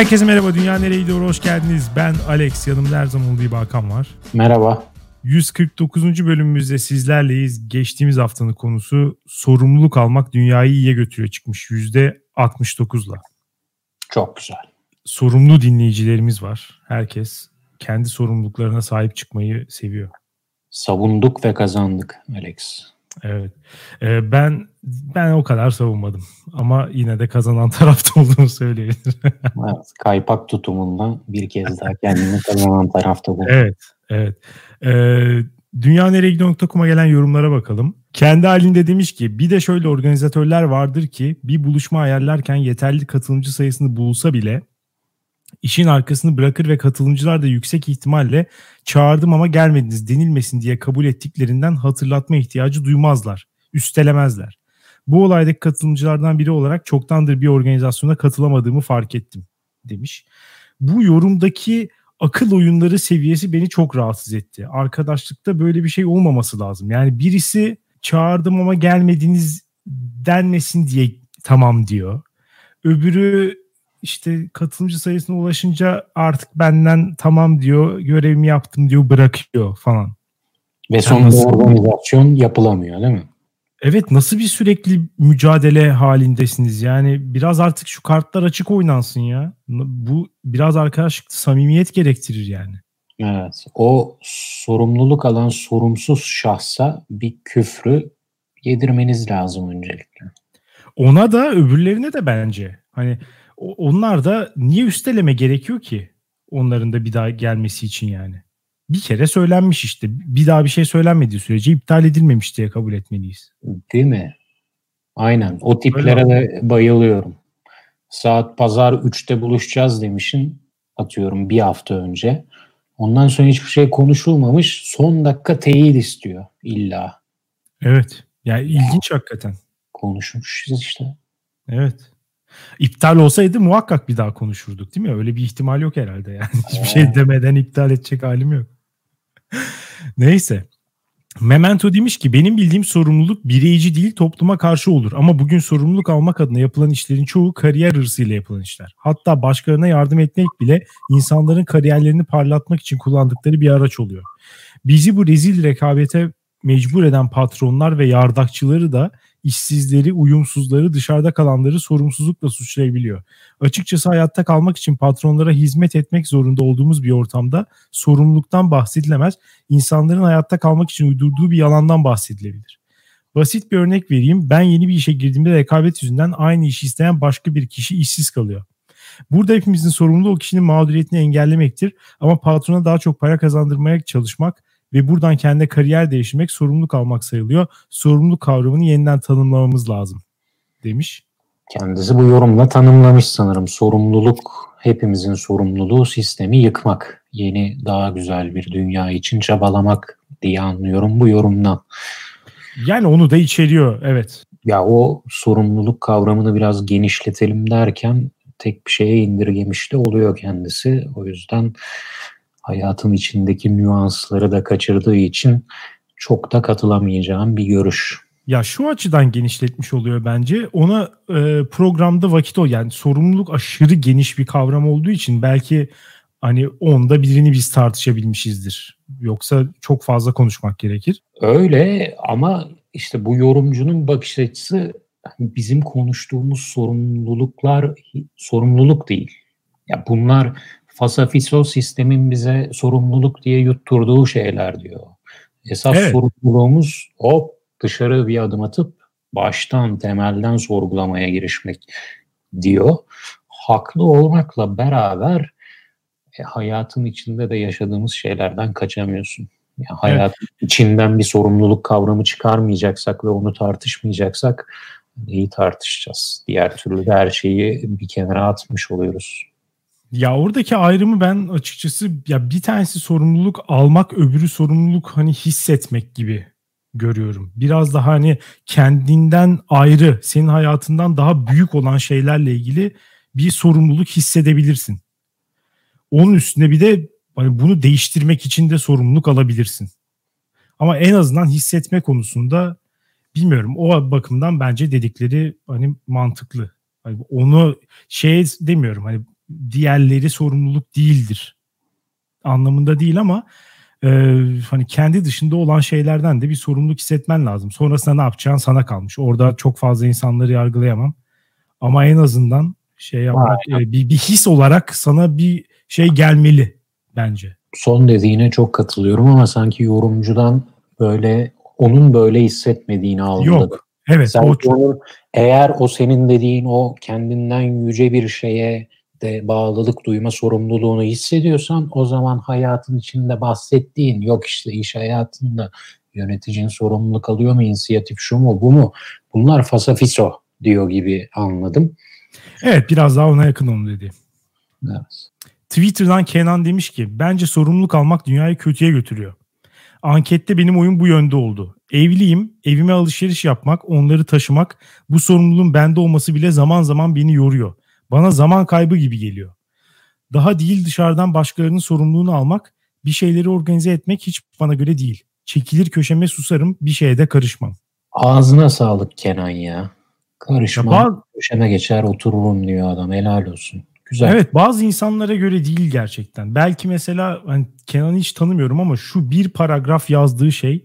Herkese merhaba. Dünya nereye gidiyor? Hoş geldiniz. Ben Alex. Yanımda her zaman olduğu Hakan var. Merhaba. 149. bölümümüzde sizlerleyiz. Geçtiğimiz haftanın konusu sorumluluk almak dünyayı iyiye götürüyor çıkmış %69'la. Çok güzel. Sorumlu dinleyicilerimiz var. Herkes kendi sorumluluklarına sahip çıkmayı seviyor. Savunduk ve kazandık Alex. Evet. Ee, ben ben o kadar savunmadım. Ama yine de kazanan tarafta olduğunu söyleyebilirim. evet, kaypak tutumundan bir kez daha kendini kazanan tarafta bu. Evet. Evet. Ee, Dünyaneregidiyor.com'a gelen yorumlara bakalım. Kendi halinde demiş ki bir de şöyle organizatörler vardır ki bir buluşma ayarlarken yeterli katılımcı sayısını bulsa bile işin arkasını bırakır ve katılımcılar da yüksek ihtimalle çağırdım ama gelmediniz denilmesin diye kabul ettiklerinden hatırlatma ihtiyacı duymazlar, üstelemezler. Bu olaydaki katılımcılardan biri olarak çoktandır bir organizasyona katılamadığımı fark ettim demiş. Bu yorumdaki akıl oyunları seviyesi beni çok rahatsız etti. Arkadaşlıkta böyle bir şey olmaması lazım. Yani birisi çağırdım ama gelmediniz denmesin diye tamam diyor. Öbürü işte katılımcı sayısına ulaşınca artık benden tamam diyor, görevimi yaptım diyor, bırakıyor falan. Ve sonunda organizasyon yapılamıyor değil mi? Evet nasıl bir sürekli mücadele halindesiniz? Yani biraz artık şu kartlar açık oynansın ya. Bu biraz arkadaşlık samimiyet gerektirir yani. Evet. O sorumluluk alan sorumsuz şahsa bir küfrü yedirmeniz lazım öncelikle. Ona da öbürlerine de bence. Hani onlar da niye üsteleme gerekiyor ki? Onların da bir daha gelmesi için yani. Bir kere söylenmiş işte. Bir daha bir şey söylenmediği sürece iptal edilmemiş diye kabul etmeliyiz. Değil mi? Aynen. O tiplere de bayılıyorum. Saat pazar 3'te buluşacağız demişin atıyorum bir hafta önce. Ondan sonra hiçbir şey konuşulmamış. Son dakika teyit istiyor illa. Evet. Yani ilginç hakikaten. Konuşmuşuz işte. Evet. İptal olsaydı muhakkak bir daha konuşurduk değil mi? Öyle bir ihtimal yok herhalde yani. Hiçbir şey demeden iptal edecek halim yok. Neyse. Memento demiş ki benim bildiğim sorumluluk bireyci değil topluma karşı olur. Ama bugün sorumluluk almak adına yapılan işlerin çoğu kariyer hırsıyla yapılan işler. Hatta başkalarına yardım etmek bile insanların kariyerlerini parlatmak için kullandıkları bir araç oluyor. Bizi bu rezil rekabete mecbur eden patronlar ve yardakçıları da işsizleri, uyumsuzları, dışarıda kalanları sorumsuzlukla suçlayabiliyor. Açıkçası hayatta kalmak için patronlara hizmet etmek zorunda olduğumuz bir ortamda sorumluluktan bahsedilemez, insanların hayatta kalmak için uydurduğu bir yalandan bahsedilebilir. Basit bir örnek vereyim. Ben yeni bir işe girdiğimde rekabet yüzünden aynı işi isteyen başka bir kişi işsiz kalıyor. Burada hepimizin sorumluluğu o kişinin mağduriyetini engellemektir ama patrona daha çok para kazandırmaya çalışmak ve buradan kendi kariyer değiştirmek sorumluluk almak sayılıyor. Sorumluluk kavramını yeniden tanımlamamız lazım demiş. Kendisi bu yorumla tanımlamış sanırım. Sorumluluk hepimizin sorumluluğu sistemi yıkmak. Yeni daha güzel bir dünya için çabalamak diye anlıyorum bu yorumdan. Yani onu da içeriyor evet. Ya o sorumluluk kavramını biraz genişletelim derken tek bir şeye indirgemiş de oluyor kendisi. O yüzden hayatın içindeki nüansları da kaçırdığı için çok da katılamayacağım bir görüş. Ya şu açıdan genişletmiş oluyor bence. Ona e, programda vakit o yani sorumluluk aşırı geniş bir kavram olduğu için belki hani onda birini biz tartışabilmişizdir. Yoksa çok fazla konuşmak gerekir. Öyle ama işte bu yorumcunun bakış açısı bizim konuştuğumuz sorumluluklar sorumluluk değil. Ya bunlar fasafiso sistemin bize sorumluluk diye yutturduğu şeyler diyor. Esas evet. sorumluluğumuz hop dışarı bir adım atıp baştan temelden sorgulamaya girişmek diyor. Haklı olmakla beraber e, hayatın içinde de yaşadığımız şeylerden kaçamıyorsun. Yani hayat evet. içinden bir sorumluluk kavramı çıkarmayacaksak ve onu tartışmayacaksak neyi tartışacağız? Diğer türlü de her şeyi bir kenara atmış oluyoruz. Ya oradaki ayrımı ben açıkçası ya bir tanesi sorumluluk almak, öbürü sorumluluk hani hissetmek gibi görüyorum. Biraz daha hani kendinden ayrı, senin hayatından daha büyük olan şeylerle ilgili bir sorumluluk hissedebilirsin. Onun üstüne bir de hani bunu değiştirmek için de sorumluluk alabilirsin. Ama en azından hissetme konusunda bilmiyorum. O bakımdan bence dedikleri hani mantıklı. Hani onu şey demiyorum hani diğerleri sorumluluk değildir anlamında değil ama e, hani kendi dışında olan şeylerden de bir sorumluluk hissetmen lazım. Sonrasında ne yapacağın sana kalmış. Orada çok fazla insanları yargılayamam. Ama en azından şey yapmak e, bir, bir his olarak sana bir şey gelmeli bence. Son dediğine çok katılıyorum ama sanki yorumcudan böyle onun böyle hissetmediğini algıladım. Yok. Evet. Sanki o çok... onun, eğer o senin dediğin o kendinden yüce bir şeye de bağlılık duyma sorumluluğunu hissediyorsan o zaman hayatın içinde bahsettiğin yok işte iş hayatında yöneticinin sorumluluk alıyor mu inisiyatif şu mu bu mu bunlar fasafiso diyor gibi anladım. Evet biraz daha ona yakın onu dedi. Evet. Twitter'dan Kenan demiş ki bence sorumluluk almak dünyayı kötüye götürüyor. Ankette benim oyun bu yönde oldu. Evliyim, evime alışveriş yapmak, onları taşımak, bu sorumluluğun bende olması bile zaman zaman beni yoruyor. Bana zaman kaybı gibi geliyor. Daha değil dışarıdan başkalarının sorumluluğunu almak, bir şeyleri organize etmek hiç bana göre değil. Çekilir köşeme susarım, bir şeye de karışmam. Ağzına sağlık Kenan ya. Karışmam, ya köşeme geçer otururum diyor adam. Helal olsun. Güzel. Evet bazı insanlara göre değil gerçekten. Belki mesela hani Kenan'ı hiç tanımıyorum ama şu bir paragraf yazdığı şey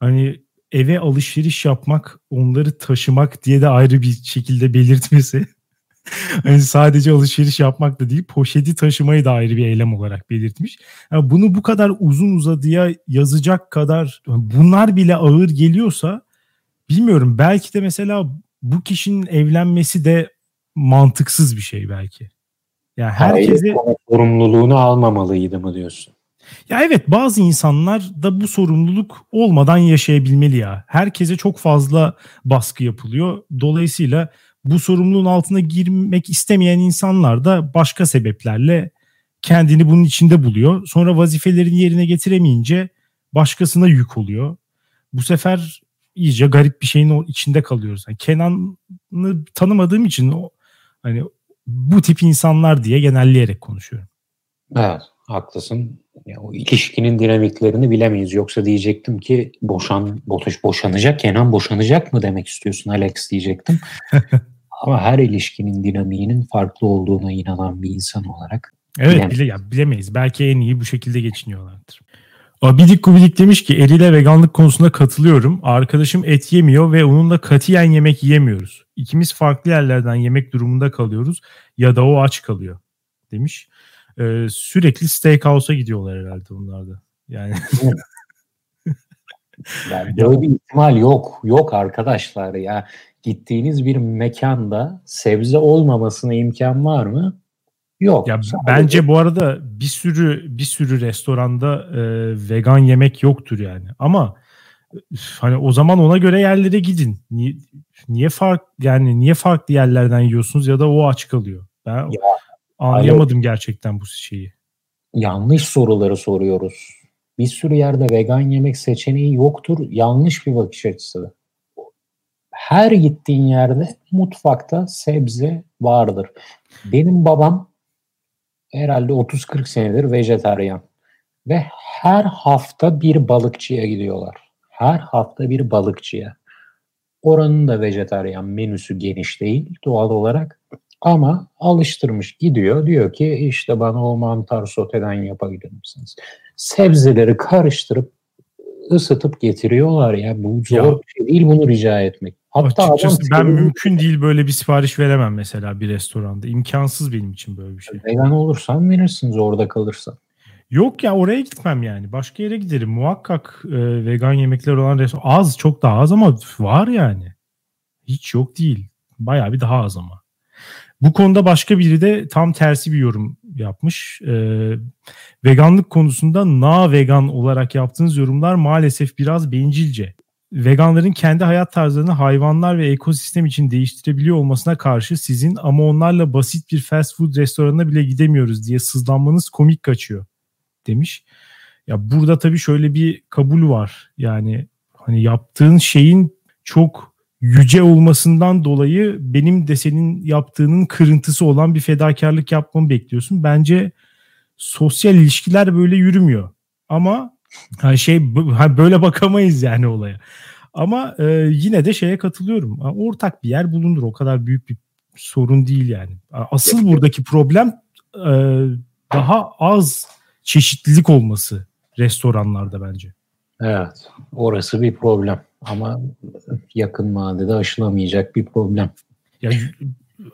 hani eve alışveriş yapmak, onları taşımak diye de ayrı bir şekilde belirtmesi. hani sadece alışveriş yapmak da değil, poşeti taşımayı da ayrı bir eylem olarak belirtmiş. Yani bunu bu kadar uzun uzadıya yazacak kadar bunlar bile ağır geliyorsa bilmiyorum belki de mesela bu kişinin evlenmesi de mantıksız bir şey belki. Yani herkese sorumluluğunu almamalıydı mı diyorsun? Ya evet bazı insanlar da bu sorumluluk olmadan yaşayabilmeli ya. Herkese çok fazla baskı yapılıyor. Dolayısıyla bu sorumluluğun altına girmek istemeyen insanlar da başka sebeplerle kendini bunun içinde buluyor. Sonra vazifelerini yerine getiremeyince başkasına yük oluyor. Bu sefer iyice garip bir şeyin içinde kalıyoruz. Yani Kenan'ı tanımadığım için o hani bu tip insanlar diye genelleyerek konuşuyorum. Evet haklısın. Ya, o ilişkinin dinamiklerini bilemeyiz. Yoksa diyecektim ki boşan boş, boşanacak Kenan boşanacak mı demek istiyorsun Alex diyecektim. Ama her ilişkinin dinamiğinin farklı olduğuna inanan bir insan olarak Evet bile, ya, bilemeyiz. Belki en iyi bu şekilde geçiniyorlardır. Abidik Kubidik demiş ki Eril'e veganlık konusunda katılıyorum. Arkadaşım et yemiyor ve onunla katiyen yemek yiyemiyoruz. İkimiz farklı yerlerden yemek durumunda kalıyoruz ya da o aç kalıyor demiş. Ee, sürekli steakhouse'a gidiyorlar herhalde bunlar da. Yani yani böyle bir ihtimal yok. Yok arkadaşlar ya. Gittiğiniz bir mekanda sebze olmamasına imkan var mı? Yok. Ya bence bu arada bir sürü bir sürü restoranda e, vegan yemek yoktur yani. Ama hani o zaman ona göre yerlere gidin. Niye, niye fark yani niye farklı yerlerden yiyorsunuz ya da o aç kalıyor? Ben ya, anlayamadım hayır. gerçekten bu şeyi. Yanlış soruları soruyoruz. Bir sürü yerde vegan yemek seçeneği yoktur. Yanlış bir bakış açısı. Her gittiğin yerde mutfakta sebze vardır. Benim babam herhalde 30-40 senedir vejetaryen. Ve her hafta bir balıkçıya gidiyorlar. Her hafta bir balıkçıya. Oranın da vejetaryen menüsü geniş değil doğal olarak. Ama alıştırmış gidiyor. Diyor ki işte bana o mantar soteden yapabilir misiniz? Sebzeleri karıştırıp ısıtıp getiriyorlar ya. Bu zor ya, bir şey değil bunu rica etmek. Hatta Açıkçası adam ben mümkün değil böyle bir sipariş veremem mesela bir restoranda. İmkansız benim için böyle bir şey. Vegan olursan verirsiniz orada kalırsan. Yok ya oraya gitmem yani. Başka yere giderim. Muhakkak e, vegan yemekler olan restoran az çok daha az ama var yani. Hiç yok değil. Bayağı bir daha az ama. Bu konuda başka biri de tam tersi bir yorum yapmış. E, veganlık konusunda na vegan olarak yaptığınız yorumlar maalesef biraz bencilce veganların kendi hayat tarzlarını hayvanlar ve ekosistem için değiştirebiliyor olmasına karşı sizin ama onlarla basit bir fast food restoranına bile gidemiyoruz diye sızlanmanız komik kaçıyor demiş. Ya burada tabii şöyle bir kabul var. Yani hani yaptığın şeyin çok yüce olmasından dolayı benim de senin yaptığının kırıntısı olan bir fedakarlık yapmamı bekliyorsun. Bence sosyal ilişkiler böyle yürümüyor. Ama şey böyle bakamayız yani olaya. Ama e, yine de şeye katılıyorum. Ortak bir yer bulunur. O kadar büyük bir sorun değil yani. Asıl buradaki problem e, daha az çeşitlilik olması restoranlarda bence. Evet, orası bir problem ama yakın vadede aşılamayacak bir problem. Ya,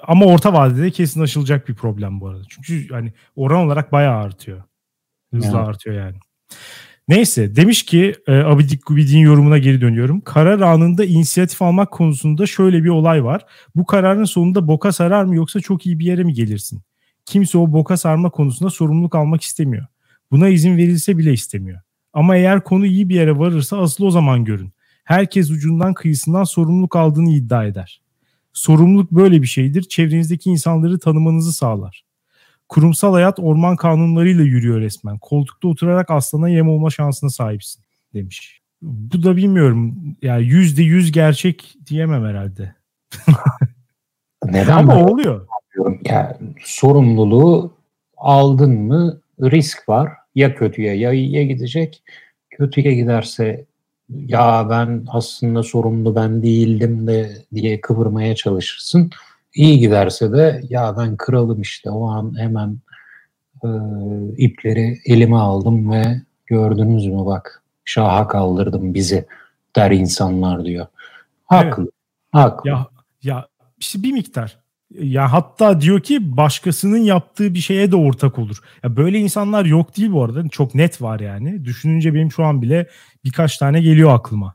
ama orta vadede kesin aşılacak bir problem bu arada. Çünkü hani oran olarak bayağı artıyor. Hızla yani. artıyor yani. Neyse demiş ki e, Abidik Gubidin yorumuna geri dönüyorum. Karar anında inisiyatif almak konusunda şöyle bir olay var. Bu kararın sonunda boka sarar mı yoksa çok iyi bir yere mi gelirsin? Kimse o boka sarma konusunda sorumluluk almak istemiyor. Buna izin verilse bile istemiyor. Ama eğer konu iyi bir yere varırsa asıl o zaman görün. Herkes ucundan kıyısından sorumluluk aldığını iddia eder. Sorumluluk böyle bir şeydir. Çevrenizdeki insanları tanımanızı sağlar. Kurumsal hayat orman kanunlarıyla yürüyor resmen. Koltukta oturarak aslana yem olma şansına sahipsin demiş. Bu da bilmiyorum. Yani yüzde yüz gerçek diyemem herhalde. Neden Ama oluyor. Yani sorumluluğu aldın mı risk var. Ya kötüye ya iyiye gidecek. Kötüye giderse ya ben aslında sorumlu ben değildim de diye kıvırmaya çalışırsın. İyi giderse de ya ben kralım işte o an hemen e, ipleri elime aldım ve gördünüz mü bak şaha kaldırdım bizi der insanlar diyor. Haklı. Evet. Haklı. Ya, ya işte bir miktar. Ya hatta diyor ki başkasının yaptığı bir şeye de ortak olur. Ya böyle insanlar yok değil bu arada. Çok net var yani. Düşününce benim şu an bile birkaç tane geliyor aklıma.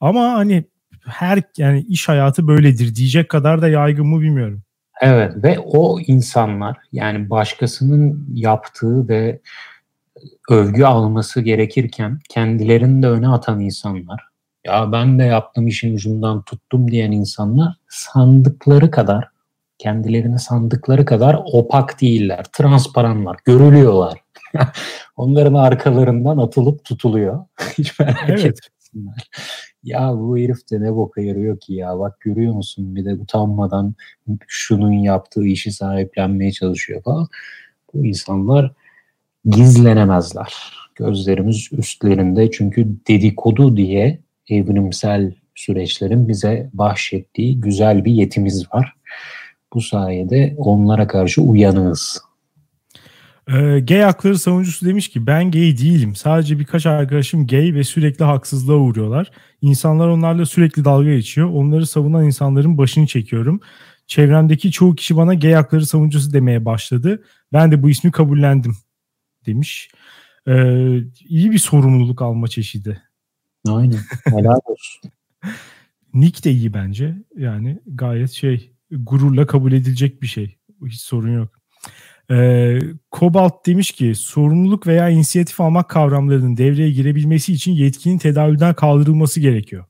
Ama hani her yani iş hayatı böyledir diyecek kadar da yaygın mı bilmiyorum. Evet ve o insanlar yani başkasının yaptığı ve övgü alması gerekirken kendilerini de öne atan insanlar. Ya ben de yaptım işin ucundan tuttum diyen insanlar sandıkları kadar kendilerini sandıkları kadar opak değiller, transparanlar, görülüyorlar. Onların arkalarından atılıp tutuluyor. Hiç merak evet. etmesinler ya bu herif de ne boka yarıyor ki ya bak görüyor musun bir de utanmadan şunun yaptığı işi sahiplenmeye çalışıyor falan. Bu insanlar gizlenemezler. Gözlerimiz üstlerinde çünkü dedikodu diye evrimsel süreçlerin bize bahşettiği güzel bir yetimiz var. Bu sayede onlara karşı uyanığız. Ee, gay hakları savunucusu demiş ki ben gay değilim. Sadece birkaç arkadaşım gay ve sürekli haksızlığa uğruyorlar. İnsanlar onlarla sürekli dalga geçiyor. Onları savunan insanların başını çekiyorum. Çevremdeki çoğu kişi bana gay hakları savunucusu demeye başladı. Ben de bu ismi kabullendim demiş. Ee, iyi bir sorumluluk alma çeşidi. Aynen. Helal olsun. Nick de iyi bence. Yani gayet şey gururla kabul edilecek bir şey. Hiç sorun yok. Ee, Kobalt demiş ki sorumluluk veya inisiyatif almak kavramlarının devreye girebilmesi için yetkinin tedavülden kaldırılması gerekiyor.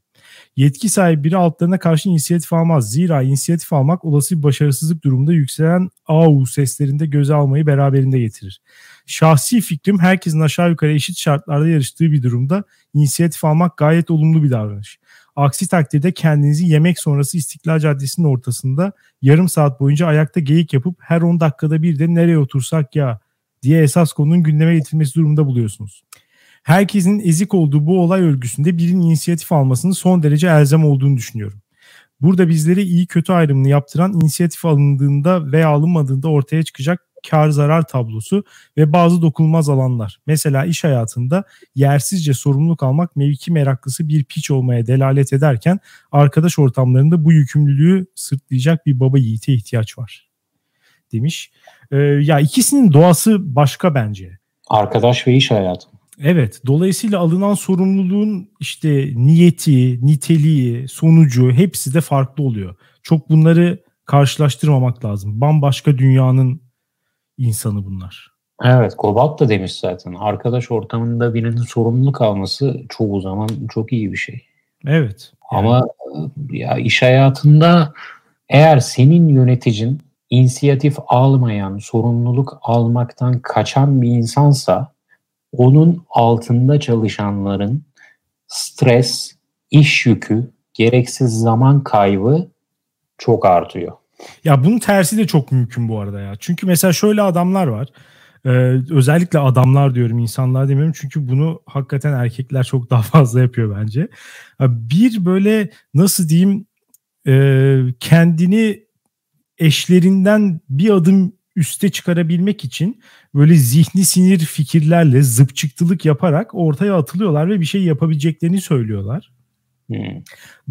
Yetki sahibi biri altlarına karşı inisiyatif almaz. Zira inisiyatif almak olası bir başarısızlık durumunda yükselen AU seslerinde göze almayı beraberinde getirir. Şahsi fikrim herkesin aşağı yukarı eşit şartlarda yarıştığı bir durumda inisiyatif almak gayet olumlu bir davranış. Aksi takdirde kendinizi yemek sonrası İstiklal Caddesi'nin ortasında yarım saat boyunca ayakta geyik yapıp her 10 dakikada bir de nereye otursak ya diye esas konunun gündeme getirilmesi durumunda buluyorsunuz. Herkesin ezik olduğu bu olay örgüsünde birinin inisiyatif almasının son derece elzem olduğunu düşünüyorum. Burada bizlere iyi kötü ayrımını yaptıran inisiyatif alındığında veya alınmadığında ortaya çıkacak kar zarar tablosu ve bazı dokunulmaz alanlar. Mesela iş hayatında yersizce sorumluluk almak mevki meraklısı bir piç olmaya delalet ederken arkadaş ortamlarında bu yükümlülüğü sırtlayacak bir baba yiğite ihtiyaç var demiş. Ee, ya ikisinin doğası başka bence. Arkadaş ve iş hayatı. Evet. Dolayısıyla alınan sorumluluğun işte niyeti, niteliği, sonucu hepsi de farklı oluyor. Çok bunları karşılaştırmamak lazım. Bambaşka dünyanın insanı bunlar. Evet, Kobalt da demiş zaten. Arkadaş ortamında birinin sorumluluk alması çoğu zaman çok iyi bir şey. Evet. Yani. Ama ya iş hayatında eğer senin yöneticin inisiyatif almayan, sorumluluk almaktan kaçan bir insansa onun altında çalışanların stres, iş yükü, gereksiz zaman kaybı çok artıyor. Ya bunun tersi de çok mümkün bu arada ya. Çünkü mesela şöyle adamlar var. Ee, özellikle adamlar diyorum insanlar demiyorum çünkü bunu hakikaten erkekler çok daha fazla yapıyor bence. Bir böyle nasıl diyeyim e, kendini eşlerinden bir adım üste çıkarabilmek için böyle zihni sinir fikirlerle zıpçıktılık yaparak ortaya atılıyorlar ve bir şey yapabileceklerini söylüyorlar. Hmm.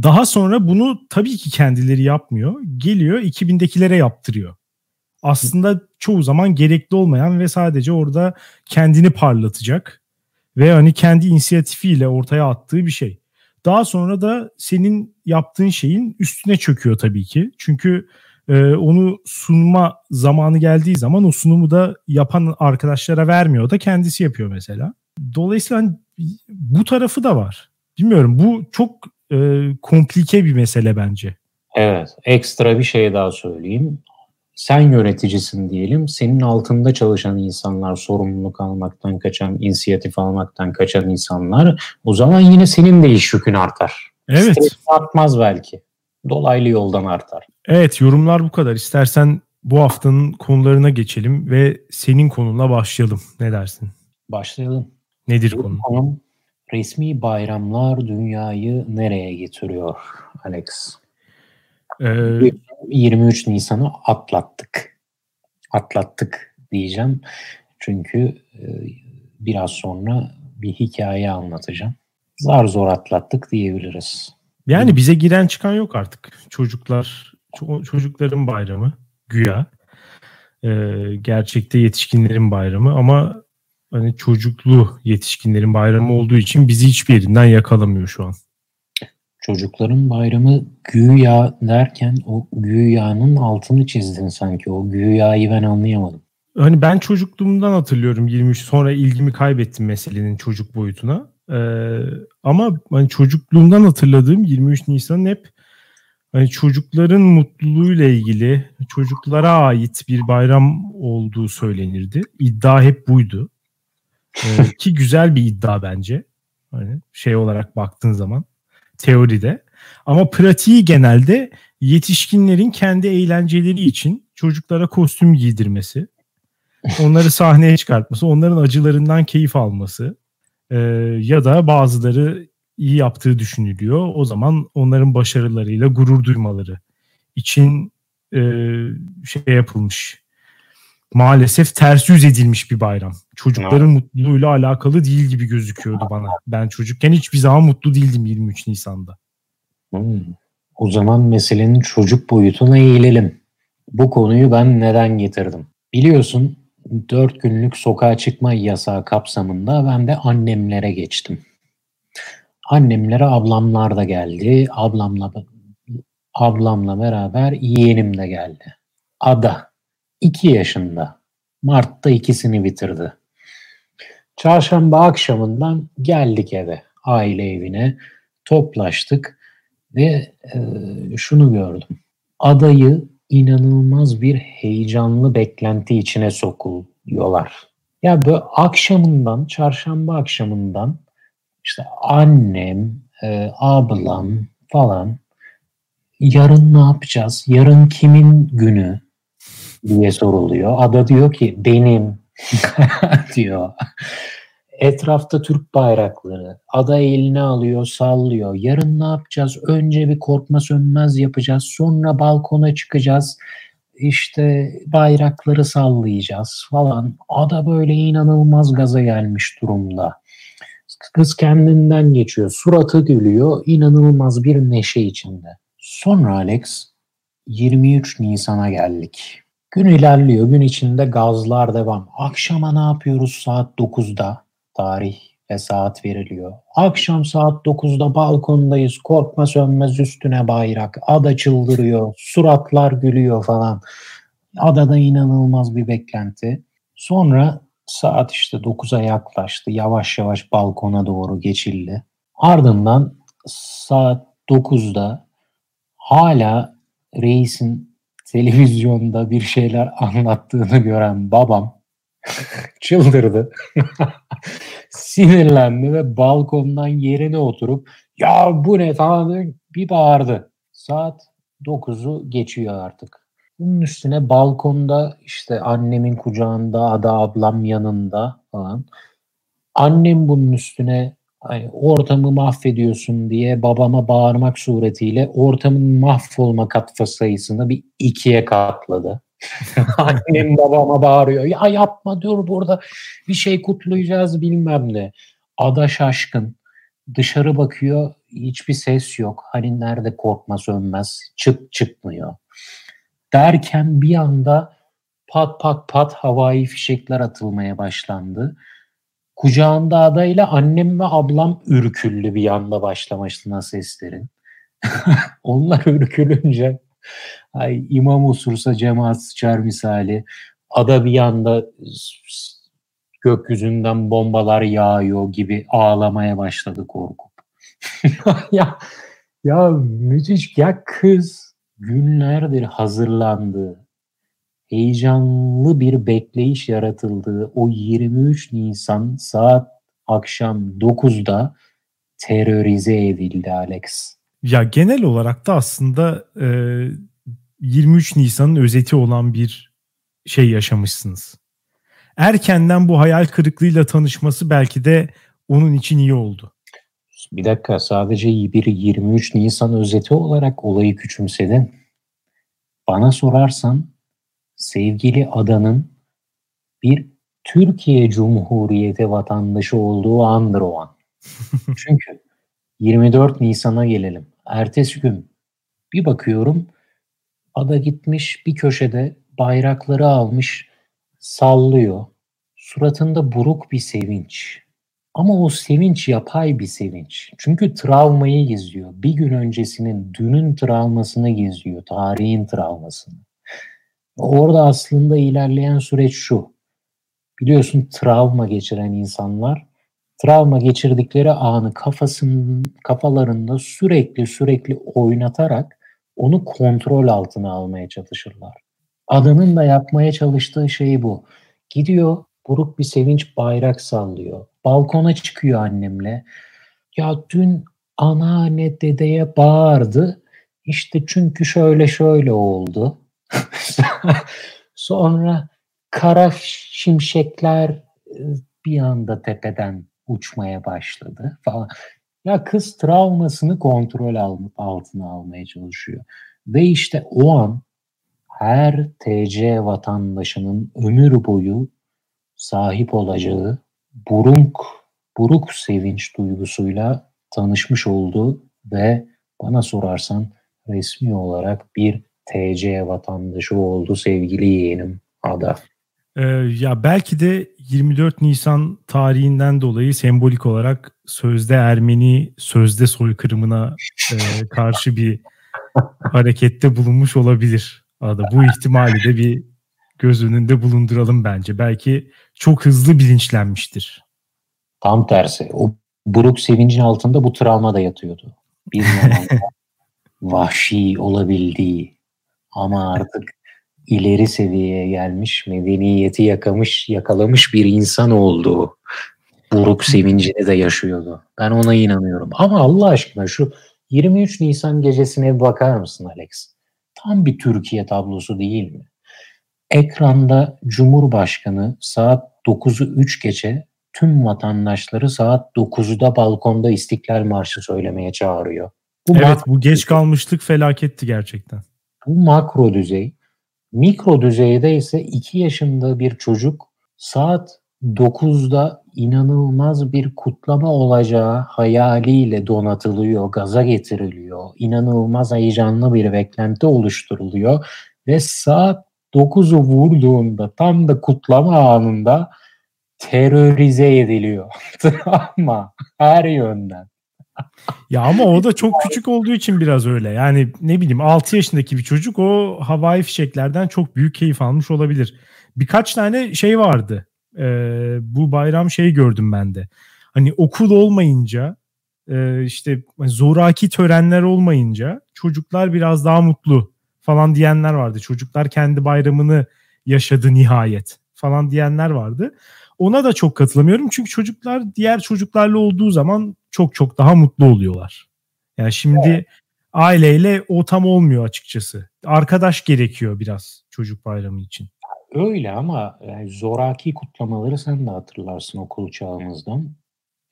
Daha sonra bunu tabii ki kendileri yapmıyor. Geliyor 2000'dekilere yaptırıyor. Aslında çoğu zaman gerekli olmayan ve sadece orada kendini parlatacak ve hani kendi inisiyatifiyle ortaya attığı bir şey. Daha sonra da senin yaptığın şeyin üstüne çöküyor tabii ki. Çünkü e, onu sunma zamanı geldiği zaman o sunumu da yapan arkadaşlara vermiyor da kendisi yapıyor mesela. Dolayısıyla hani bu tarafı da var. Bilmiyorum bu çok e, komplike bir mesele bence. Evet ekstra bir şey daha söyleyeyim. Sen yöneticisin diyelim. Senin altında çalışan insanlar sorumluluk almaktan kaçan, inisiyatif almaktan kaçan insanlar. O zaman yine senin de iş yükün artar. Evet. Stres artmaz belki. Dolaylı yoldan artar. Evet yorumlar bu kadar. İstersen bu haftanın konularına geçelim ve senin konunla başlayalım. Ne dersin? Başlayalım. Nedir konu? Konum resmi bayramlar dünyayı nereye getiriyor Alex? Ee, 23 Nisan'ı atlattık. Atlattık diyeceğim. Çünkü e, biraz sonra bir hikaye anlatacağım. Zar zor atlattık diyebiliriz. Yani bize giren çıkan yok artık. Çocuklar, çocukların bayramı güya. Ee, gerçekte yetişkinlerin bayramı ama hani çocuklu yetişkinlerin bayramı olduğu için bizi hiçbir yerinden yakalamıyor şu an. Çocukların bayramı güya derken o güyanın altını çizdin sanki. O güyayı ben anlayamadım. Hani ben çocukluğumdan hatırlıyorum 23 sonra ilgimi kaybettim meselenin çocuk boyutuna. Ee, ama hani çocukluğumdan hatırladığım 23 Nisan'ın hep hani çocukların mutluluğuyla ilgili çocuklara ait bir bayram olduğu söylenirdi. İddia hep buydu. Ki güzel bir iddia bence. Hani şey olarak baktığın zaman teoride. Ama pratiği genelde yetişkinlerin kendi eğlenceleri için çocuklara kostüm giydirmesi, onları sahneye çıkartması, onların acılarından keyif alması e, ya da bazıları iyi yaptığı düşünülüyor. O zaman onların başarılarıyla gurur duymaları için e, şey yapılmış. Maalesef ters yüz edilmiş bir bayram. Çocukların evet. mutluluğuyla alakalı değil gibi gözüküyordu bana. Ben çocukken hiçbir zaman mutlu değildim 23 Nisan'da. Hmm. O zaman meselenin çocuk boyutuna eğilelim. Bu konuyu ben neden getirdim? Biliyorsun 4 günlük sokağa çıkma yasağı kapsamında ben de annemlere geçtim. Annemlere ablamlar da geldi. Ablamla ablamla beraber yeğenim de geldi. Ada 2 yaşında. Mart'ta ikisini bitirdi. Çarşamba akşamından geldik eve, aile evine, toplaştık ve e, şunu gördüm. Adayı inanılmaz bir heyecanlı beklenti içine sokuluyorlar. Ya böyle akşamından, çarşamba akşamından işte annem, e, ablam falan yarın ne yapacağız? Yarın kimin günü diye soruluyor. Ada diyor ki benim diyor. Etrafta Türk bayrakları. Ada eline alıyor, sallıyor. Yarın ne yapacağız? Önce bir korkma sönmez yapacağız. Sonra balkona çıkacağız. İşte bayrakları sallayacağız falan. Ada böyle inanılmaz gaza gelmiş durumda. Kız kendinden geçiyor. Suratı gülüyor. İnanılmaz bir neşe içinde. Sonra Alex 23 Nisan'a geldik. Gün ilerliyor. Gün içinde gazlar devam. Akşama ne yapıyoruz saat 9'da? Tarih ve saat veriliyor. Akşam saat 9'da balkondayız. Korkma sönmez üstüne bayrak. Ada çıldırıyor. Suratlar gülüyor falan. Adada inanılmaz bir beklenti. Sonra saat işte 9'a yaklaştı. Yavaş yavaş balkona doğru geçildi. Ardından saat 9'da hala reisin televizyonda bir şeyler anlattığını gören babam çıldırdı. Sinirlendi ve balkondan yerine oturup ya bu ne falan bir bağırdı. Saat 9'u geçiyor artık. Bunun üstüne balkonda işte annemin kucağında, ada ablam yanında falan. Annem bunun üstüne hani ortamı mahvediyorsun diye babama bağırmak suretiyle ortamın mahvolma katfa sayısını bir ikiye katladı. Annem babama bağırıyor. Ya yapma dur burada bir şey kutlayacağız bilmem ne. Ada şaşkın. Dışarı bakıyor hiçbir ses yok. Hani nerede korkma sönmez. Çıt çıkmıyor. Derken bir anda pat pat pat havai fişekler atılmaya başlandı. Kucağında adayla annem ve ablam ürküllü bir anda başlamasına seslerin. Onlar ürkülünce ay imam osursa cemaat sıçar misali. Ada bir anda gökyüzünden bombalar yağıyor gibi ağlamaya başladı korkup. ya ya müthiş ya kız günlerdir hazırlandı. Heyecanlı bir bekleyiş yaratıldığı o 23 Nisan saat akşam 9'da terörize edildi Alex. Ya genel olarak da aslında e, 23 Nisan'ın özeti olan bir şey yaşamışsınız. Erkenden bu hayal kırıklığıyla tanışması belki de onun için iyi oldu. Bir dakika sadece bir 23 Nisan özeti olarak olayı küçümsedin. Bana sorarsan sevgili adanın bir Türkiye Cumhuriyeti vatandaşı olduğu andır o an. Çünkü 24 Nisan'a gelelim. Ertesi gün bir bakıyorum ada gitmiş bir köşede bayrakları almış sallıyor. Suratında buruk bir sevinç. Ama o sevinç yapay bir sevinç. Çünkü travmayı geziyor. Bir gün öncesinin, dünün travmasını geziyor. Tarihin travmasını. Orada aslında ilerleyen süreç şu. Biliyorsun travma geçiren insanlar travma geçirdikleri anı kafasının kafalarında sürekli sürekli oynatarak onu kontrol altına almaya çalışırlar. Adamın da yapmaya çalıştığı şey bu. Gidiyor buruk bir sevinç bayrak sallıyor. Balkona çıkıyor annemle. Ya dün anneanne dedeye bağırdı. İşte çünkü şöyle şöyle oldu. Sonra kara şimşekler e, bir anda tepeden uçmaya başladı falan. Ya kız travmasını kontrol altına almaya çalışıyor. Ve işte o an her TC vatandaşının ömür boyu sahip olacağı buruk, buruk sevinç duygusuyla tanışmış oldu ve bana sorarsan resmi olarak bir TC vatandaşı oldu sevgili yeğenim Ada. Ee, ya belki de 24 Nisan tarihinden dolayı sembolik olarak sözde Ermeni, sözde soykırımına e, karşı bir harekette bulunmuş olabilir. Ada. Bu ihtimali de bir göz önünde bulunduralım bence. Belki çok hızlı bilinçlenmiştir. Tam tersi. O buruk sevincin altında bu travma da yatıyordu. Bir vahşi olabildiği ama artık ileri seviyeye gelmiş, medeniyeti yakamış, yakalamış bir insan olduğu buruk sevincini de yaşıyordu. Ben ona inanıyorum. Ama Allah aşkına şu 23 Nisan gecesine bir bakar mısın Alex? Tam bir Türkiye tablosu değil mi? Ekranda Cumhurbaşkanı saat 9'u 3 geçe tüm vatandaşları saat 9'da balkonda İstiklal Marşı söylemeye çağırıyor. Bu evet bu geç kalmışlık felaketti gerçekten. Bu makro düzey. Mikro düzeyde ise 2 yaşında bir çocuk saat 9'da inanılmaz bir kutlama olacağı hayaliyle donatılıyor, gaza getiriliyor. İnanılmaz heyecanlı bir beklenti oluşturuluyor ve saat 9'u vurduğunda tam da kutlama anında terörize ediliyor. Travma her yönden. Ya ama o da çok küçük olduğu için biraz öyle. Yani ne bileyim 6 yaşındaki bir çocuk o havai fişeklerden çok büyük keyif almış olabilir. Birkaç tane şey vardı. Ee, bu bayram şey gördüm ben de. Hani okul olmayınca e, işte zoraki törenler olmayınca çocuklar biraz daha mutlu falan diyenler vardı. Çocuklar kendi bayramını yaşadı nihayet falan diyenler vardı. Ona da çok katılamıyorum çünkü çocuklar diğer çocuklarla olduğu zaman çok çok daha mutlu oluyorlar. Yani şimdi evet. aileyle o tam olmuyor açıkçası. Arkadaş gerekiyor biraz çocuk bayramı için. Öyle ama yani zoraki kutlamaları sen de hatırlarsın okul çağımızdan.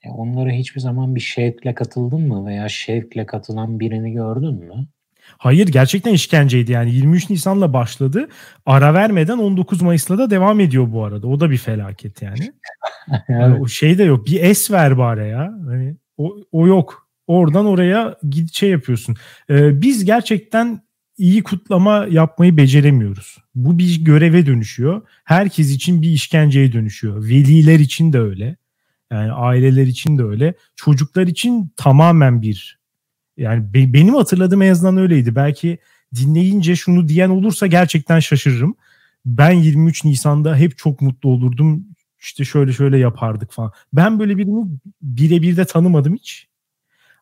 E onlara hiçbir zaman bir şevkle katıldın mı veya şevkle katılan birini gördün mü? Hayır gerçekten işkenceydi yani 23 Nisan'la başladı. Ara vermeden 19 Mayıs'la da devam ediyor bu arada. O da bir felaket yani. evet. yani o şey de yok. Bir es ver bari ya. Hani o, o yok. Oradan oraya git şey yapıyorsun. Ee, biz gerçekten iyi kutlama yapmayı beceremiyoruz. Bu bir göreve dönüşüyor. Herkes için bir işkenceye dönüşüyor. Veliler için de öyle. Yani aileler için de öyle. Çocuklar için tamamen bir yani be, benim hatırladığım en azından öyleydi. Belki dinleyince şunu diyen olursa gerçekten şaşırırım. Ben 23 Nisan'da hep çok mutlu olurdum. İşte şöyle şöyle yapardık falan. Ben böyle birini birebir de tanımadım hiç.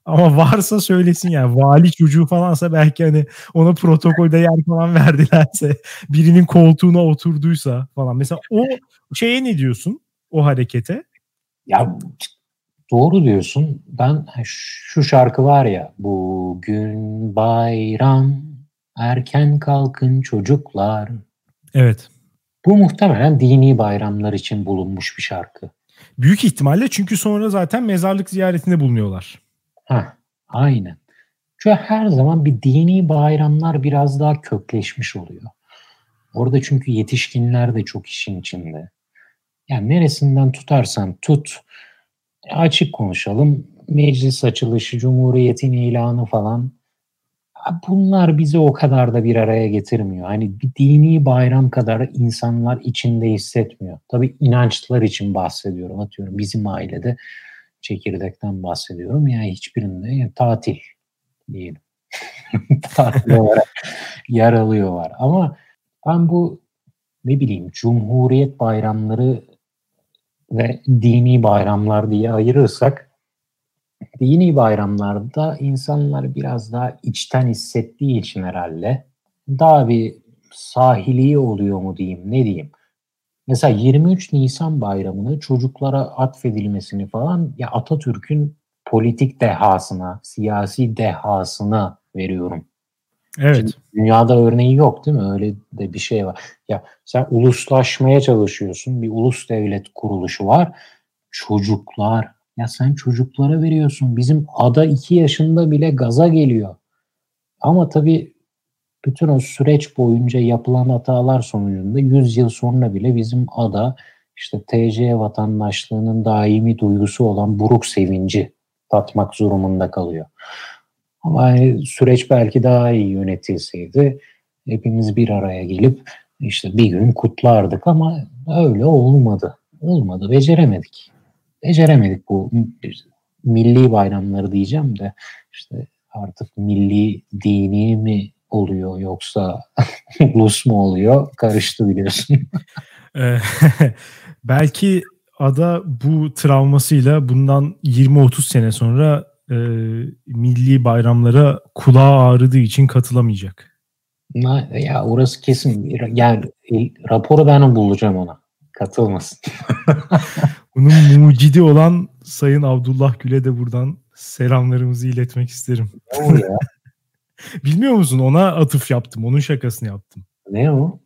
Ama varsa söylesin yani. Vali çocuğu falansa belki hani ona protokolde yer falan verdilerse birinin koltuğuna oturduysa falan. Mesela o şeye ne diyorsun? O harekete? Ya doğru diyorsun. Ben şu şarkı var ya bugün bayram erken kalkın çocuklar. Evet. Bu muhtemelen dini bayramlar için bulunmuş bir şarkı. Büyük ihtimalle çünkü sonra zaten mezarlık ziyaretinde bulunuyorlar. Ha, aynen. Çünkü her zaman bir dini bayramlar biraz daha kökleşmiş oluyor. Orada çünkü yetişkinler de çok işin içinde. Yani neresinden tutarsan tut, açık konuşalım. Meclis açılışı, Cumhuriyet'in ilanı falan. Bunlar bizi o kadar da bir araya getirmiyor. Hani bir dini bayram kadar insanlar içinde hissetmiyor. Tabii inançlar için bahsediyorum. Atıyorum bizim ailede çekirdekten bahsediyorum. Yani hiçbirinde yani tatil diyelim. tatil olarak yer alıyorlar. Ama ben bu ne bileyim Cumhuriyet bayramları ve dini bayramlar diye ayırırsak dini bayramlarda insanlar biraz daha içten hissettiği için herhalde daha bir sahili oluyor mu diyeyim ne diyeyim. Mesela 23 Nisan bayramını çocuklara atfedilmesini falan ya Atatürk'ün politik dehasına, siyasi dehasına veriyorum. Evet. Şimdi dünyada örneği yok değil mi? Öyle de bir şey var. Ya sen uluslaşmaya çalışıyorsun. Bir ulus devlet kuruluşu var. Çocuklar. Ya sen çocuklara veriyorsun. Bizim ada iki yaşında bile gaza geliyor. Ama tabii bütün o süreç boyunca yapılan hatalar sonucunda 100 yıl sonra bile bizim ada işte TC vatandaşlığının daimi duygusu olan buruk sevinci tatmak durumunda kalıyor. Ama hani süreç belki daha iyi yönetilseydi hepimiz bir araya gelip işte bir gün kutlardık ama öyle olmadı. Olmadı, beceremedik. Beceremedik bu milli bayramları diyeceğim de işte artık milli dini mi oluyor yoksa ulus mu oluyor karıştı biliyorsun. Belki ada bu travmasıyla bundan 20-30 sene sonra e, milli bayramlara kulağı ağrıdığı için katılamayacak. Ya orası kesin. Yani raporu ben bulacağım ona. Katılmasın. Bunun mucidi olan Sayın Abdullah Gül'e de buradan selamlarımızı iletmek isterim. Ne o ya? Bilmiyor musun? Ona atıf yaptım. Onun şakasını yaptım. Ne o?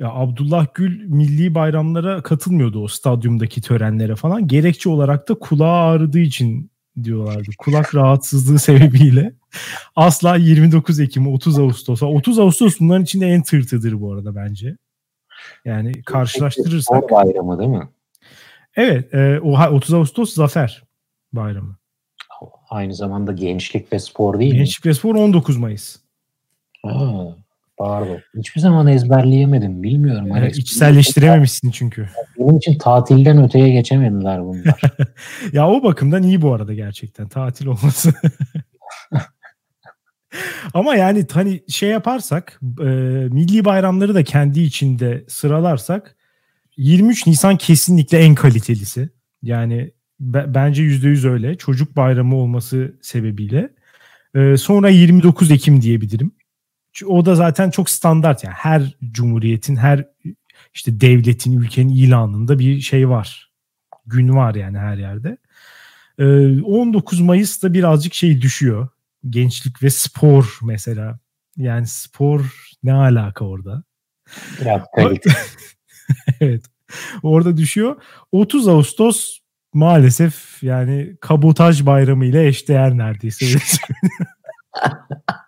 Ya Abdullah Gül milli bayramlara katılmıyordu o stadyumdaki törenlere falan. Gerekçe olarak da kulağı ağrıdığı için diyorlardı. Kulak rahatsızlığı sebebiyle asla 29 Ekim 30 Ağustos'a 30 Ağustos bunların içinde en tırtıdır bu arada bence. Yani karşılaştırırsak. Spor bayramı değil mi? Evet. E, 30 Ağustos Zafer Bayramı. Aynı zamanda gençlik ve spor değil gençlik mi? Gençlik ve spor 19 Mayıs. Ha, pardon. Hiçbir zaman ezberleyemedim. Bilmiyorum. Yani içselleştirememişsin çünkü. Benim için tatilden öteye geçemediler bunlar. ya o bakımdan iyi bu arada gerçekten tatil olması. Ama yani hani şey yaparsak e, milli bayramları da kendi içinde sıralarsak 23 Nisan kesinlikle en kalitelisi. Yani be, bence %100 öyle. Çocuk bayramı olması sebebiyle. E, sonra 29 Ekim diyebilirim. O da zaten çok standart yani her cumhuriyetin, her işte devletin, ülkenin ilanında bir şey var. Gün var yani her yerde. E, 19 Mayıs'ta birazcık şey düşüyor. Gençlik ve spor mesela. Yani spor ne alaka orada? Biraz evet. Orada düşüyor. 30 Ağustos maalesef yani kabotaj bayramı ile eşdeğer neredeyse.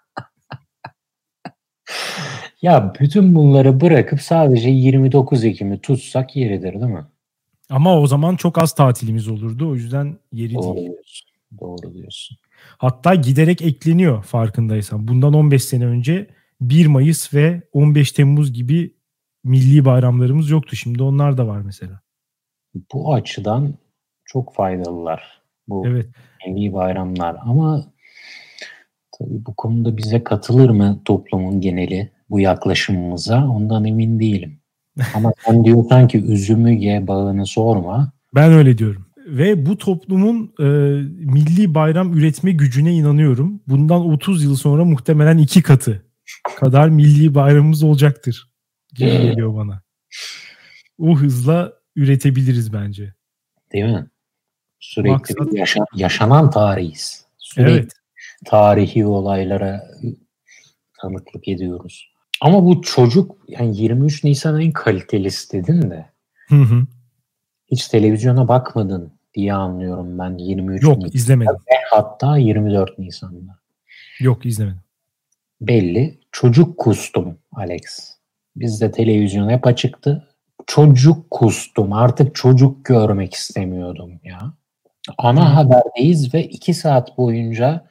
Ya bütün bunları bırakıp sadece 29 Ekim'i tutsak yeridir değil mi? Ama o zaman çok az tatilimiz olurdu. O yüzden yeri Doğru değil. diyorsun. Doğru diyorsun. Hatta giderek ekleniyor farkındaysan. Bundan 15 sene önce 1 Mayıs ve 15 Temmuz gibi milli bayramlarımız yoktu. Şimdi onlar da var mesela. Bu açıdan çok faydalılar. Bu Evet. milli bayramlar ama bu konuda bize katılır mı toplumun geneli bu yaklaşımımıza ondan emin değilim. Ama sen diyorsan ki üzümü ye bağını sorma. Ben öyle diyorum. Ve bu toplumun e, milli bayram üretme gücüne inanıyorum. Bundan 30 yıl sonra muhtemelen iki katı kadar milli bayramımız olacaktır. Gibi geliyor bana. O hızla üretebiliriz bence. Değil mi? Sürekli Maksat- yaşa- yaşanan tarihiz. Sürekli Evet. Tarihi olaylara tanıklık ediyoruz. Ama bu çocuk yani 23 Nisan en kalitelisi dedin de Hı hı. hiç televizyona bakmadın diye anlıyorum ben 23 Yok Nisan izlemedim. ve hatta 24 Nisan'da. Yok izlemedim. Belli çocuk kustum Alex. Bizde televizyon hep açıktı. Çocuk kustum. Artık çocuk görmek istemiyordum ya. Ana Hı. haberdeyiz ve iki saat boyunca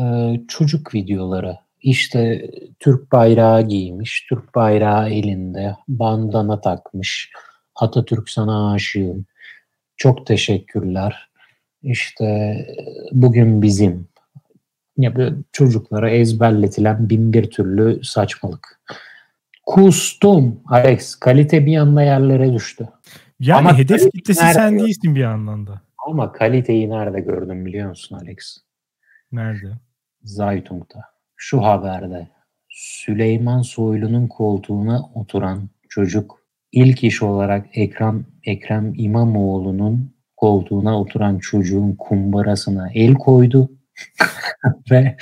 e, çocuk videoları. İşte Türk bayrağı giymiş, Türk bayrağı elinde, bandana takmış. Atatürk sana aşığım. Çok teşekkürler. İşte e, bugün bizim. Ya böyle çocuklara ezberletilen bin bir türlü saçmalık. Kustum Alex. Kalite bir anda yerlere düştü. Yani Ama hedef kitlesi sen değilsin bir yandan da. Ama kaliteyi nerede gördüm biliyor musun Alex? Nerede? Zaytung'da. Şu haberde Süleyman Soylu'nun koltuğuna oturan çocuk ilk iş olarak Ekrem, Ekrem İmamoğlu'nun koltuğuna oturan çocuğun kumbarasına el koydu ve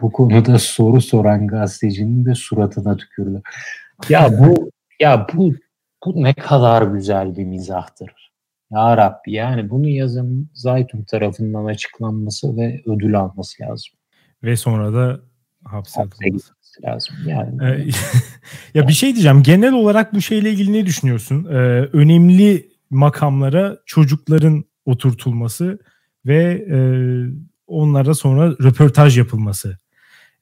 bu konuda soru soran gazetecinin de suratına tükürdü. Ya bu ya bu bu ne kadar güzel bir mizahtır. Ya Rabbi yani bunu yazın Zaytun tarafından açıklanması ve ödül alması lazım. Ve sonra da hapse atılması. lazım. Yani Ee, ya bir şey diyeceğim. Genel olarak bu şeyle ilgili ne düşünüyorsun? Ee, önemli makamlara çocukların oturtulması ve e, onlara sonra röportaj yapılması.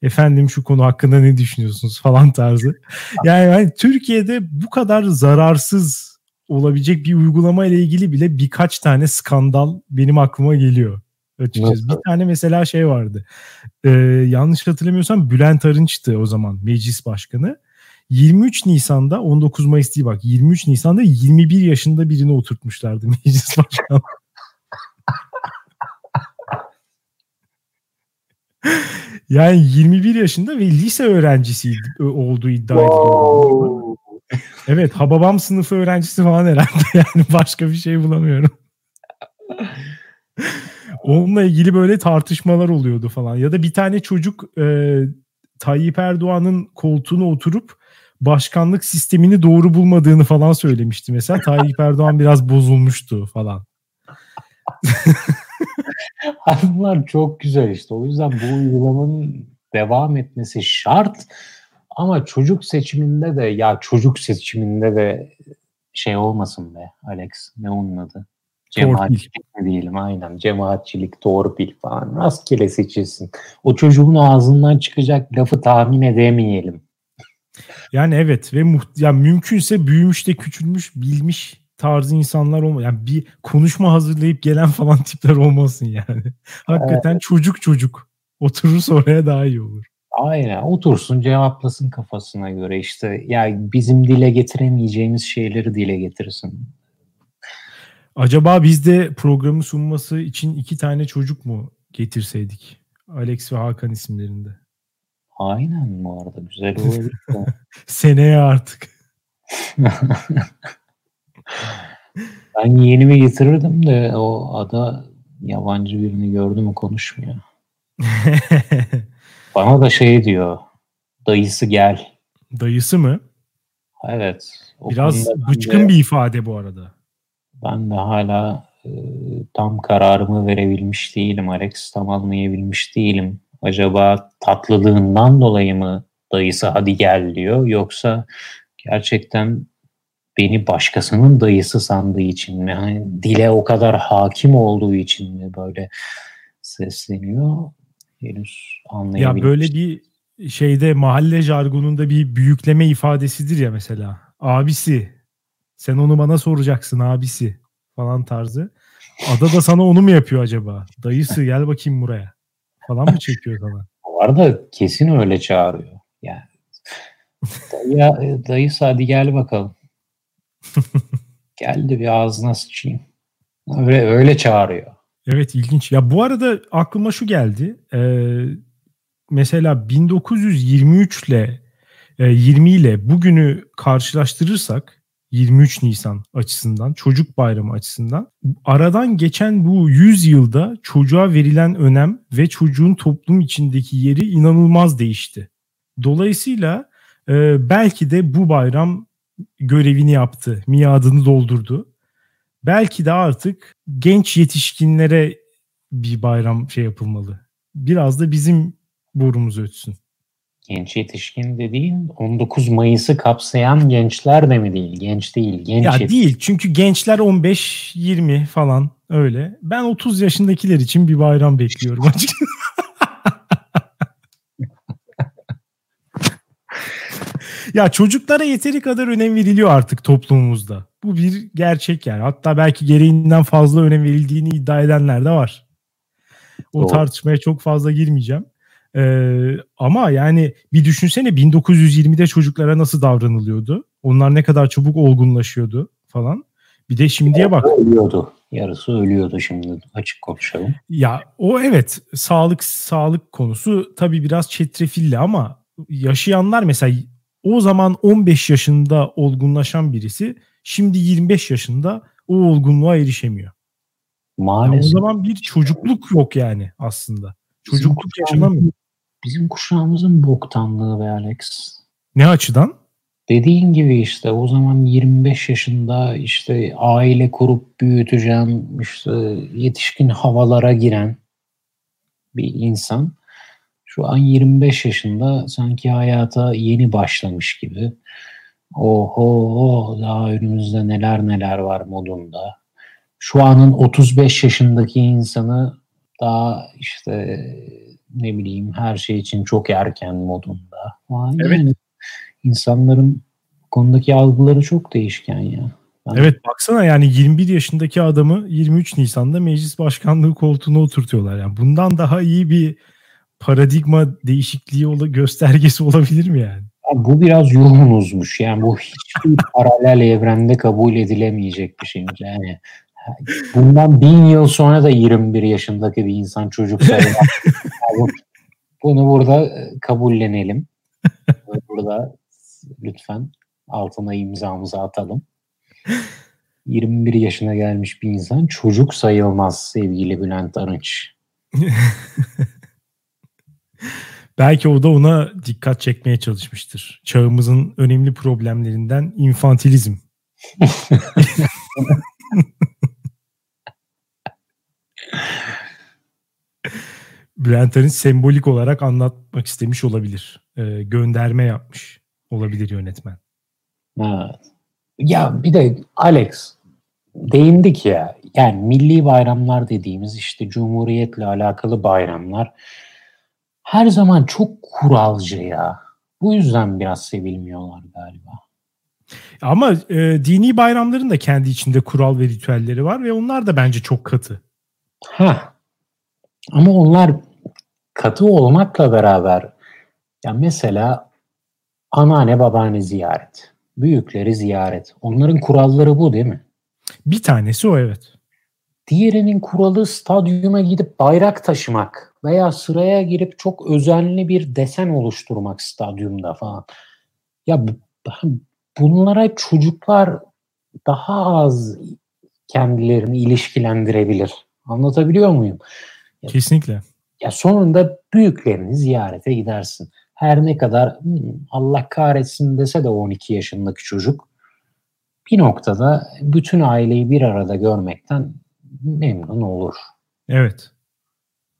Efendim şu konu hakkında ne düşünüyorsunuz falan tarzı. Yani ben Türkiye'de bu kadar zararsız olabilecek bir uygulama ile ilgili bile birkaç tane skandal benim aklıma geliyor. Açıkçası. Nasıl? Bir tane mesela şey vardı. Ee, yanlış hatırlamıyorsam Bülent Arınç'tı o zaman meclis başkanı. 23 Nisan'da 19 Mayıs değil bak 23 Nisan'da 21 yaşında birini oturtmuşlardı meclis başkanı. yani 21 yaşında ve lise öğrencisi olduğu iddia ediliyor. Evet Hababam sınıfı öğrencisi falan herhalde yani başka bir şey bulamıyorum. Onunla ilgili böyle tartışmalar oluyordu falan. Ya da bir tane çocuk e, Tayyip Erdoğan'ın koltuğuna oturup başkanlık sistemini doğru bulmadığını falan söylemişti. Mesela Tayyip Erdoğan biraz bozulmuştu falan. Bunlar çok güzel işte. O yüzden bu uygulamanın devam etmesi şart. Ama çocuk seçiminde de ya çocuk seçiminde de şey olmasın be Alex. Ne onun adı? Cemaatçilik mi diyelim aynen. Cemaatçilik, torpil falan. Rastgele seçilsin. O çocuğun ağzından çıkacak lafı tahmin edemeyelim. Yani evet ve muht- yani mümkünse büyümüş de küçülmüş bilmiş tarzı insanlar olma. Yani bir konuşma hazırlayıp gelen falan tipler olmasın yani. Hakikaten çocuk çocuk. Oturursa oraya daha iyi olur. Aynen otursun cevaplasın kafasına göre işte yani bizim dile getiremeyeceğimiz şeyleri dile getirsin. Acaba biz de programı sunması için iki tane çocuk mu getirseydik? Alex ve Hakan isimlerinde. Aynen bu arada güzel olabilir. Seneye artık. ben yeğenimi getirirdim de o ada yabancı birini gördü mü konuşmuyor. Bana da şey diyor. Dayısı gel. Dayısı mı? Evet. Biraz bıçkın de- bir ifade bu arada. Ben de hala e, tam kararımı verebilmiş değilim. Alex tam anlayabilmiş değilim. Acaba tatlılığından dolayı mı dayısı hadi gel diyor yoksa gerçekten beni başkasının dayısı sandığı için mi? Hani dile o kadar hakim olduğu için mi böyle sesleniyor? Henüz anlayabilirim. Ya böyle bir şeyde mahalle jargonunda bir büyükleme ifadesidir ya mesela. Abisi sen onu bana soracaksın abisi falan tarzı. Ada da sana onu mu yapıyor acaba? Dayısı gel bakayım buraya falan mı çekiyor sana? Bu arada kesin öyle çağırıyor. Yani dayı, dayısı hadi gel bakalım. Geldi bir ağzına sıçayım. Öyle, öyle çağırıyor. Evet ilginç. Ya bu arada aklıma şu geldi. Ee, mesela 1923 ile e, 20 ile bugünü karşılaştırırsak 23 Nisan açısından, çocuk bayramı açısından aradan geçen bu 100 yılda çocuğa verilen önem ve çocuğun toplum içindeki yeri inanılmaz değişti. Dolayısıyla e, belki de bu bayram görevini yaptı, miadını doldurdu. Belki de artık genç yetişkinlere bir bayram şey yapılmalı. Biraz da bizim borumuz ötsün. Genç yetişkin dediğin 19 Mayıs'ı kapsayan gençler de mi değil? Genç değil. Genç ya yetişkin. değil çünkü gençler 15-20 falan öyle. Ben 30 yaşındakiler için bir bayram bekliyorum açıkçası. Ya çocuklara yeteri kadar önem veriliyor artık toplumumuzda. Bu bir gerçek yani. Hatta belki gereğinden fazla önem verildiğini iddia edenler de var. O Doğru. tartışmaya çok fazla girmeyeceğim. Ee, ama yani bir düşünsene 1920'de çocuklara nasıl davranılıyordu? Onlar ne kadar çabuk olgunlaşıyordu falan. Bir de şimdiye bak. Ölüyordu. Yarısı ölüyordu şimdi açık konuşalım. Ya o evet sağlık sağlık konusu tabii biraz çetrefilli ama yaşayanlar mesela o zaman 15 yaşında olgunlaşan birisi şimdi 25 yaşında o olgunluğa erişemiyor. Maalesef. Yani o zaman bir çocukluk yok yani aslında. Çocukluk yaşanamıyor. Bizim kuşağımızın boktanlığı be Alex. Ne açıdan? Dediğin gibi işte o zaman 25 yaşında işte aile kurup büyüteceğim işte yetişkin havalara giren bir insan şu an 25 yaşında sanki hayata yeni başlamış gibi oho daha önümüzde neler neler var modunda. Şu anın 35 yaşındaki insanı daha işte ne bileyim her şey için çok erken modunda. Yani evet. insanların konudaki algıları çok değişken ya. Ben... Evet baksana yani 21 yaşındaki adamı 23 Nisan'da meclis başkanlığı koltuğuna oturtuyorlar. Yani bundan daha iyi bir paradigma değişikliği ola, göstergesi olabilir mi yani? Ya bu biraz yoğunuzmuş. Yani bu hiçbir paralel evrende kabul edilemeyecek bir şey. Yani bundan bin yıl sonra da 21 yaşındaki bir insan çocuk sayılır. Bunu burada e, kabullenelim. Burada lütfen altına imzamızı atalım. 21 yaşına gelmiş bir insan çocuk sayılmaz sevgili Bülent Arınç. Belki o da ona dikkat çekmeye çalışmıştır. Çağımızın önemli problemlerinden infantilizm. Bülent Arınç sembolik olarak anlatmak istemiş olabilir. Ee, gönderme yapmış olabilir yönetmen. Evet. Ya bir de Alex değindik ya yani milli bayramlar dediğimiz işte cumhuriyetle alakalı bayramlar her zaman çok kuralcı ya. Bu yüzden biraz sevilmiyorlar galiba. Ama e, dini bayramların da kendi içinde kural ve ritüelleri var ve onlar da bence çok katı. Ha. Ama onlar katı olmakla beraber ya mesela anneanne babaanne ziyaret, büyükleri ziyaret. Onların kuralları bu değil mi? Bir tanesi o evet. Diğerinin kuralı stadyuma gidip bayrak taşımak veya sıraya girip çok özenli bir desen oluşturmak stadyumda falan. Ya bunlara çocuklar daha az kendilerini ilişkilendirebilir. Anlatabiliyor muyum? Kesinlikle. Ya sonunda büyüklerini ziyarete gidersin. Her ne kadar hmm, Allah kahretsin dese de 12 yaşındaki çocuk bir noktada bütün aileyi bir arada görmekten memnun olur. Evet.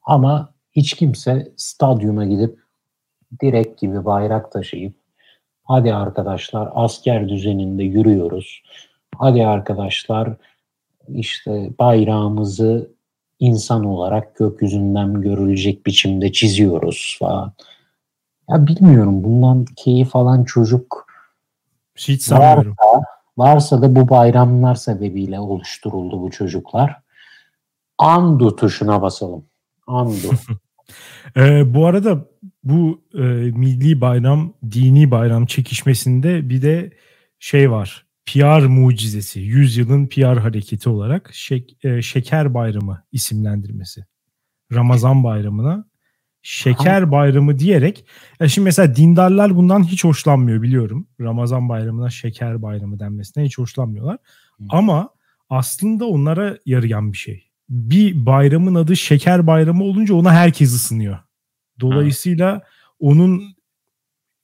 Ama hiç kimse stadyuma gidip direk gibi bayrak taşıyıp hadi arkadaşlar asker düzeninde yürüyoruz. Hadi arkadaşlar işte bayrağımızı insan olarak gökyüzünden görülecek biçimde çiziyoruz falan. Ya bilmiyorum bundan keyif alan çocuk hiç sanmıyorum. Varsa, varsa da bu bayramlar sebebiyle oluşturuldu bu çocuklar. Andu tuşuna basalım. Andu. ee, bu arada bu e, milli bayram, dini bayram çekişmesinde bir de şey var. PR mucizesi, yüzyılın PR hareketi olarak şek, e, Şeker Bayramı isimlendirmesi. Ramazan bayramına Şeker. Bayramı diyerek ya şimdi mesela dindarlar bundan hiç hoşlanmıyor biliyorum. Ramazan bayramına Şeker Bayramı denmesine hiç hoşlanmıyorlar. Hı. Ama aslında onlara yarayan bir şey. Bir bayramın adı Şeker Bayramı olunca ona herkes ısınıyor. Dolayısıyla ha. onun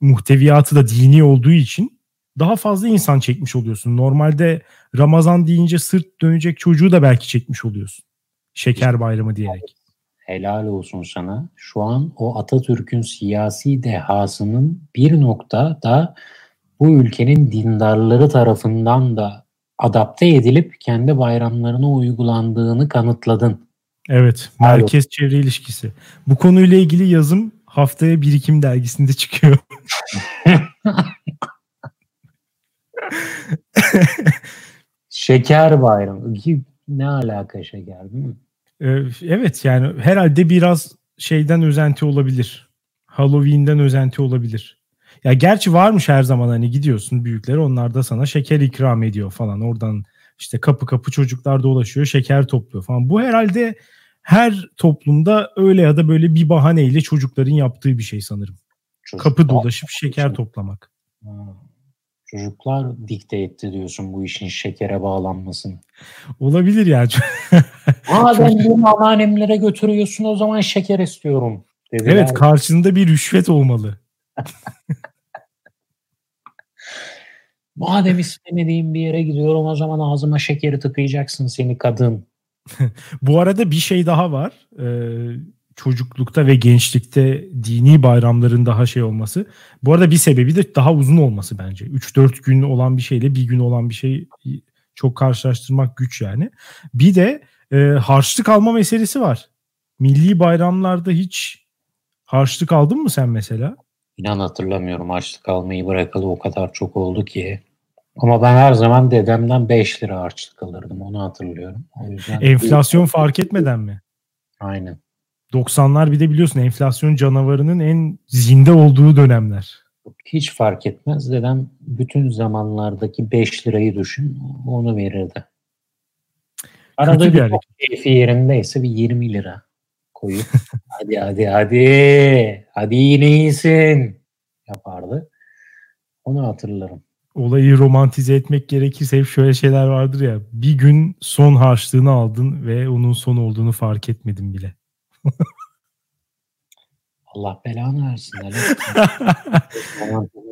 muhteviyatı da dini olduğu için daha fazla insan çekmiş oluyorsun. Normalde Ramazan deyince sırt dönecek çocuğu da belki çekmiş oluyorsun. Şeker bayramı diyerek. Helal olsun sana. Şu an o Atatürk'ün siyasi dehasının bir noktada bu ülkenin dindarları tarafından da adapte edilip kendi bayramlarına uygulandığını kanıtladın. Evet, merkez çevre ilişkisi. Bu konuyla ilgili yazım haftaya Birikim dergisinde çıkıyor. şeker bayramı. Ne alaka şeker değil mi? Ee, evet yani herhalde biraz şeyden özenti olabilir. Halloween'den özenti olabilir. Ya gerçi varmış her zaman hani gidiyorsun büyükleri onlar da sana şeker ikram ediyor falan. Oradan işte kapı kapı çocuklar dolaşıyor şeker topluyor falan. Bu herhalde her toplumda öyle ya da böyle bir bahaneyle çocukların yaptığı bir şey sanırım. Çocuk kapı dolaşıp şeker toplamak. Hmm. Çocuklar dikte etti diyorsun bu işin şekere bağlanmasını. Olabilir ya. Madem bunu anneannemlere götürüyorsun o zaman şeker istiyorum. Dediler. Evet karşında bir rüşvet olmalı. Madem istemediğim bir yere gidiyorum o zaman ağzıma şekeri tıkayacaksın seni kadın. Bu arada bir şey daha var. Ee, çocuklukta ve gençlikte dini bayramların daha şey olması. Bu arada bir sebebi de daha uzun olması bence. 3-4 gün olan bir şeyle bir gün olan bir şey çok karşılaştırmak güç yani. Bir de e, harçlık alma meselesi var. Milli bayramlarda hiç harçlık aldın mı sen mesela? İnan hatırlamıyorum harçlık almayı bırakalı o kadar çok oldu ki. Ama ben her zaman dedemden 5 lira harçlık alırdım onu hatırlıyorum. O yüzden Enflasyon fark etmeden mi? Aynen. 90'lar bir de biliyorsun enflasyon canavarının en zinde olduğu dönemler. Hiç fark etmez. Dedem bütün zamanlardaki 5 lirayı düşün onu verirdi. Arada Kötü bir, bir keyfi yerindeyse bir 20 lira koyup hadi hadi hadi hadi yine iyisin yapardı. Onu hatırlarım. Olayı romantize etmek gerekirse hep şöyle şeyler vardır ya. Bir gün son harçlığını aldın ve onun son olduğunu fark etmedin bile. Allah belanı versin.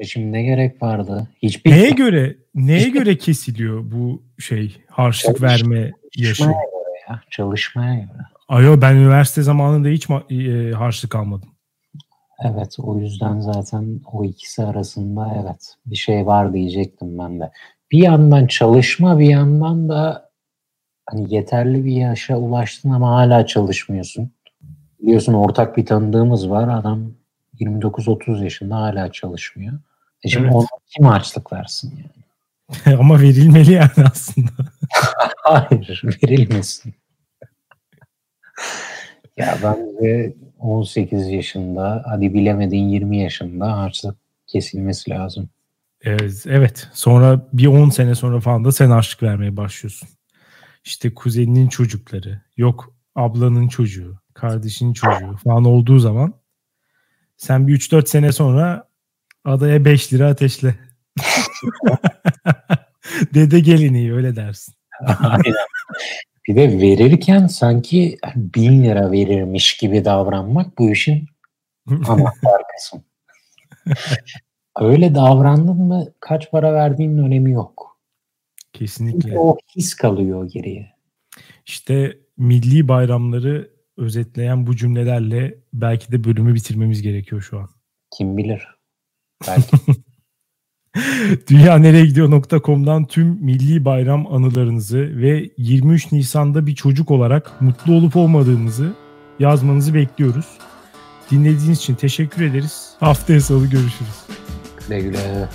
Şimdi ne gerek vardı? Hiçbir neye göre neye göre kesiliyor bu şey harçlık Çalış, verme yaşı? Çalışmaya göre ya. Çalışmaya göre. Ayo ben üniversite zamanında hiç e, harçlık almadım. Evet o yüzden zaten o ikisi arasında evet bir şey var diyecektim ben de. Bir yandan çalışma bir yandan da hani yeterli bir yaşa ulaştın ama hala çalışmıyorsun. Biliyorsun ortak bir tanıdığımız var. Adam 29-30 yaşında hala çalışmıyor. E şimdi evet. ona kim harçlık versin yani? Ama verilmeli yani aslında. Hayır verilmesin. Ya bence 18 yaşında hadi bilemedin 20 yaşında harçlık kesilmesi lazım. Evet, evet. Sonra bir 10 sene sonra falan da sen harçlık vermeye başlıyorsun. İşte kuzeninin çocukları, yok ablanın çocuğu, kardeşinin çocuğu falan olduğu zaman sen bir 3-4 sene sonra adaya 5 lira ateşle. Dede gelini öyle dersin. Bir de verirken sanki bin lira verirmiş gibi davranmak bu işin anahtar kısmı. Öyle davrandın mı kaç para verdiğinin önemi yok. Kesinlikle. Çünkü o his kalıyor geriye. İşte milli bayramları özetleyen bu cümlelerle belki de bölümü bitirmemiz gerekiyor şu an. Kim bilir. Belki. Dünyanereyegidiyor.com'dan tüm milli bayram anılarınızı ve 23 Nisan'da bir çocuk olarak mutlu olup olmadığınızı yazmanızı bekliyoruz. Dinlediğiniz için teşekkür ederiz. Haftaya salı görüşürüz. Güle güle.